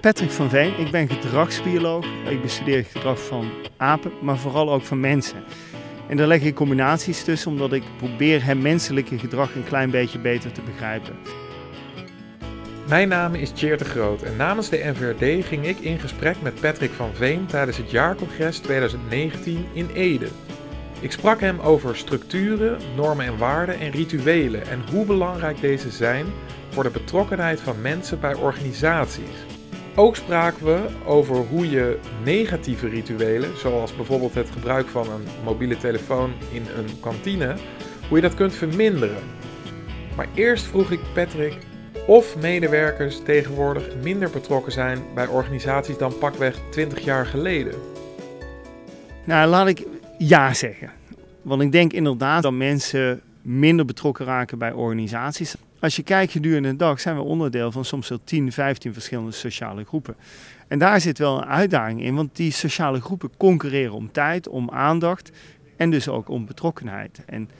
Patrick van Veen, ik ben gedragsbioloog. Ik bestudeer gedrag van apen, maar vooral ook van mensen. En daar leg ik combinaties tussen, omdat ik probeer het menselijke gedrag een klein beetje beter te begrijpen. Mijn naam is Tjeerd de Groot en namens de NVRD ging ik in gesprek met Patrick van Veen tijdens het jaarcongres 2019 in Ede. Ik sprak hem over structuren, normen en waarden en rituelen en hoe belangrijk deze zijn voor de betrokkenheid van mensen bij organisaties. Ook spraken we over hoe je negatieve rituelen, zoals bijvoorbeeld het gebruik van een mobiele telefoon in een kantine, hoe je dat kunt verminderen. Maar eerst vroeg ik Patrick of medewerkers tegenwoordig minder betrokken zijn bij organisaties dan pakweg 20 jaar geleden. Nou, laat ik ja zeggen. Want ik denk inderdaad dat mensen minder betrokken raken bij organisaties. Als je kijkt gedurende de dag zijn we onderdeel van soms wel 10, 15 verschillende sociale groepen. En daar zit wel een uitdaging in, want die sociale groepen concurreren om tijd, om aandacht en dus ook om betrokkenheid. En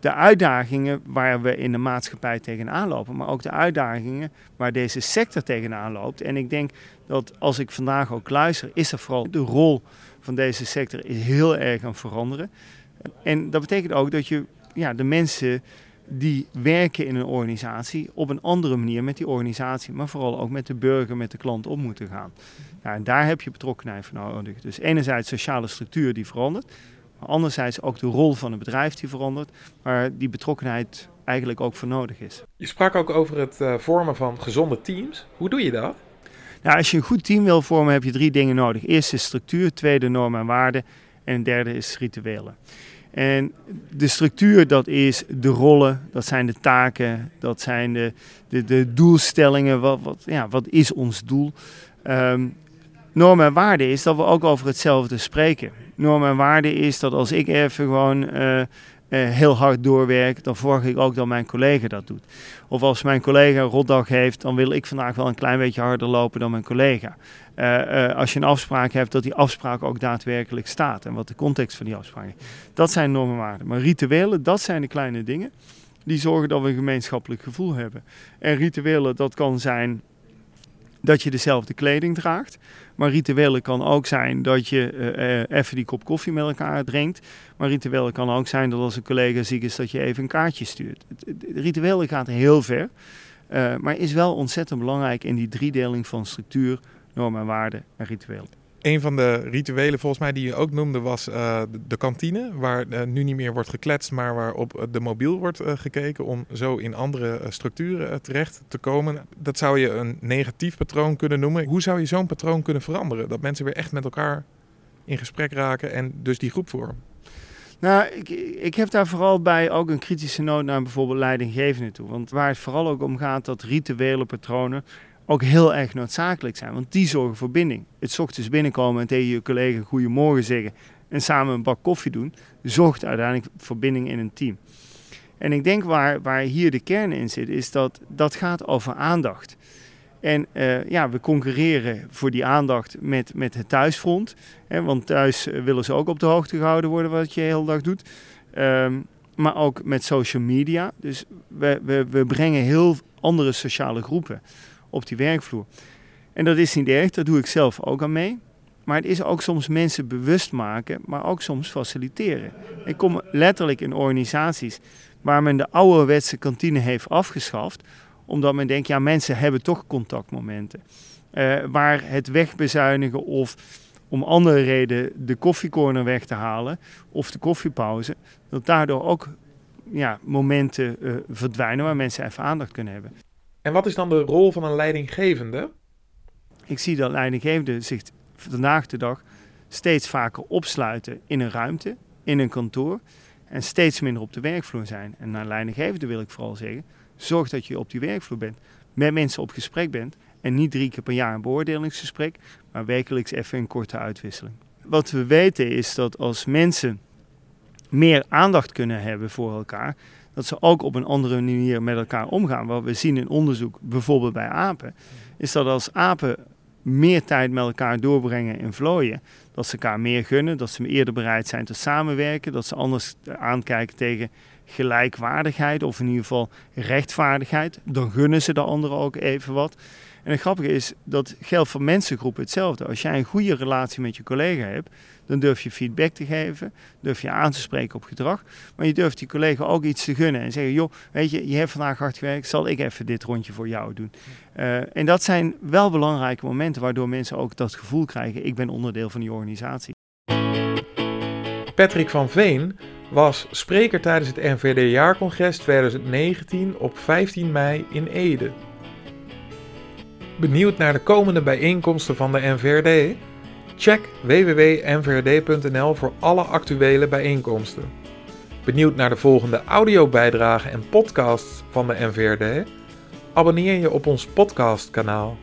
de uitdagingen waar we in de maatschappij tegenaan lopen, maar ook de uitdagingen waar deze sector tegenaan loopt. En ik denk dat als ik vandaag ook luister, is er vooral de rol van deze sector is heel erg aan veranderen. En dat betekent ook dat je ja, de mensen die werken in een organisatie op een andere manier met die organisatie, maar vooral ook met de burger, met de klant om moeten gaan. Ja, en daar heb je betrokkenheid voor nodig. Dus enerzijds sociale structuur die verandert, maar anderzijds ook de rol van het bedrijf die verandert, waar die betrokkenheid eigenlijk ook voor nodig is. Je sprak ook over het uh, vormen van gezonde teams. Hoe doe je dat? Nou, als je een goed team wil vormen, heb je drie dingen nodig. Eerste is structuur, tweede normen en waarden en derde is rituelen. En de structuur, dat is de rollen, dat zijn de taken, dat zijn de, de, de doelstellingen. Wat, wat, ja, wat is ons doel? Um, normen en waarden is dat we ook over hetzelfde spreken. Normen en waarden is dat als ik even gewoon uh, uh, heel hard doorwerk, dan verwacht ik ook dat mijn collega dat doet. Of als mijn collega een rotdag heeft, dan wil ik vandaag wel een klein beetje harder lopen dan mijn collega. Uh, als je een afspraak hebt, dat die afspraak ook daadwerkelijk staat en wat de context van die afspraak is. Dat zijn normen en waarden. Maar rituelen, dat zijn de kleine dingen die zorgen dat we een gemeenschappelijk gevoel hebben. En rituelen, dat kan zijn dat je dezelfde kleding draagt. Maar rituelen kan ook zijn dat je uh, even die kop koffie met elkaar drinkt. Maar rituelen kan ook zijn dat als een collega ziek is, dat je even een kaartje stuurt. Rituelen gaat heel ver. Uh, maar is wel ontzettend belangrijk in die driedeling van structuur, normen en waarden en rituelen. Een van de rituelen volgens mij die je ook noemde was uh, de kantine. Waar uh, nu niet meer wordt gekletst, maar waar op de mobiel wordt gekeken om zo in andere structuren terecht te komen. Dat zou je een negatief patroon kunnen noemen. Hoe zou je zo'n patroon kunnen veranderen? Dat mensen weer echt met elkaar in gesprek raken en dus die groep vormen. Nou, ik, ik heb daar vooral bij ook een kritische noot naar bijvoorbeeld leidinggevenden toe. Want waar het vooral ook om gaat, dat rituele patronen ook heel erg noodzakelijk zijn. Want die zorgen voor binding. Het ochtends binnenkomen en tegen je collega goedemorgen zeggen en samen een bak koffie doen, zorgt uiteindelijk voor binding in een team. En ik denk waar, waar hier de kern in zit, is dat dat gaat over aandacht. En uh, ja, we concurreren voor die aandacht met, met het thuisfront. Hè, want thuis willen ze ook op de hoogte gehouden worden wat je de hele dag doet. Um, maar ook met social media. Dus we, we, we brengen heel andere sociale groepen op die werkvloer. En dat is niet erg, dat doe ik zelf ook aan mee. Maar het is ook soms mensen bewust maken, maar ook soms faciliteren. Ik kom letterlijk in organisaties waar men de ouderwetse kantine heeft afgeschaft, omdat men denkt, ja, mensen hebben toch contactmomenten. Uh, waar het wegbezuinigen of om andere reden de koffiecorner weg te halen of de koffiepauze, dat daardoor ook ja, momenten uh, verdwijnen waar mensen even aandacht kunnen hebben. En wat is dan de rol van een leidinggevende? Ik zie dat leidinggevenden zich vandaag de dag steeds vaker opsluiten in een ruimte, in een kantoor en steeds minder op de werkvloer zijn. En naar leidinggevende wil ik vooral zeggen, zorg dat je op die werkvloer bent, met mensen op gesprek bent en niet drie keer per jaar een beoordelingsgesprek, maar wekelijks even een korte uitwisseling. Wat we weten is dat als mensen meer aandacht kunnen hebben voor elkaar, dat ze ook op een andere manier met elkaar omgaan. Wat we zien in onderzoek, bijvoorbeeld bij apen, is dat als apen meer tijd met elkaar doorbrengen in vlooien, dat ze elkaar meer gunnen, dat ze eerder bereid zijn te samenwerken, dat ze anders aankijken tegen gelijkwaardigheid of in ieder geval rechtvaardigheid. Dan gunnen ze de anderen ook even wat. En het grappige is, dat geldt voor mensengroepen hetzelfde. Als jij een goede relatie met je collega hebt, dan durf je feedback te geven, durf je aan te spreken op gedrag. Maar je durft die collega ook iets te gunnen en zeggen, joh, weet je, je hebt vandaag hard gewerkt, zal ik even dit rondje voor jou doen. Uh, en dat zijn wel belangrijke momenten waardoor mensen ook dat gevoel krijgen, ik ben onderdeel van die organisatie. Patrick van Veen was spreker tijdens het NVD-jaarcongres 2019 op 15 mei in Ede. Benieuwd naar de komende bijeenkomsten van de NVRD? Check www.nvrd.nl voor alle actuele bijeenkomsten. Benieuwd naar de volgende audiobijdragen en podcasts van de NVRD? Abonneer je op ons podcastkanaal.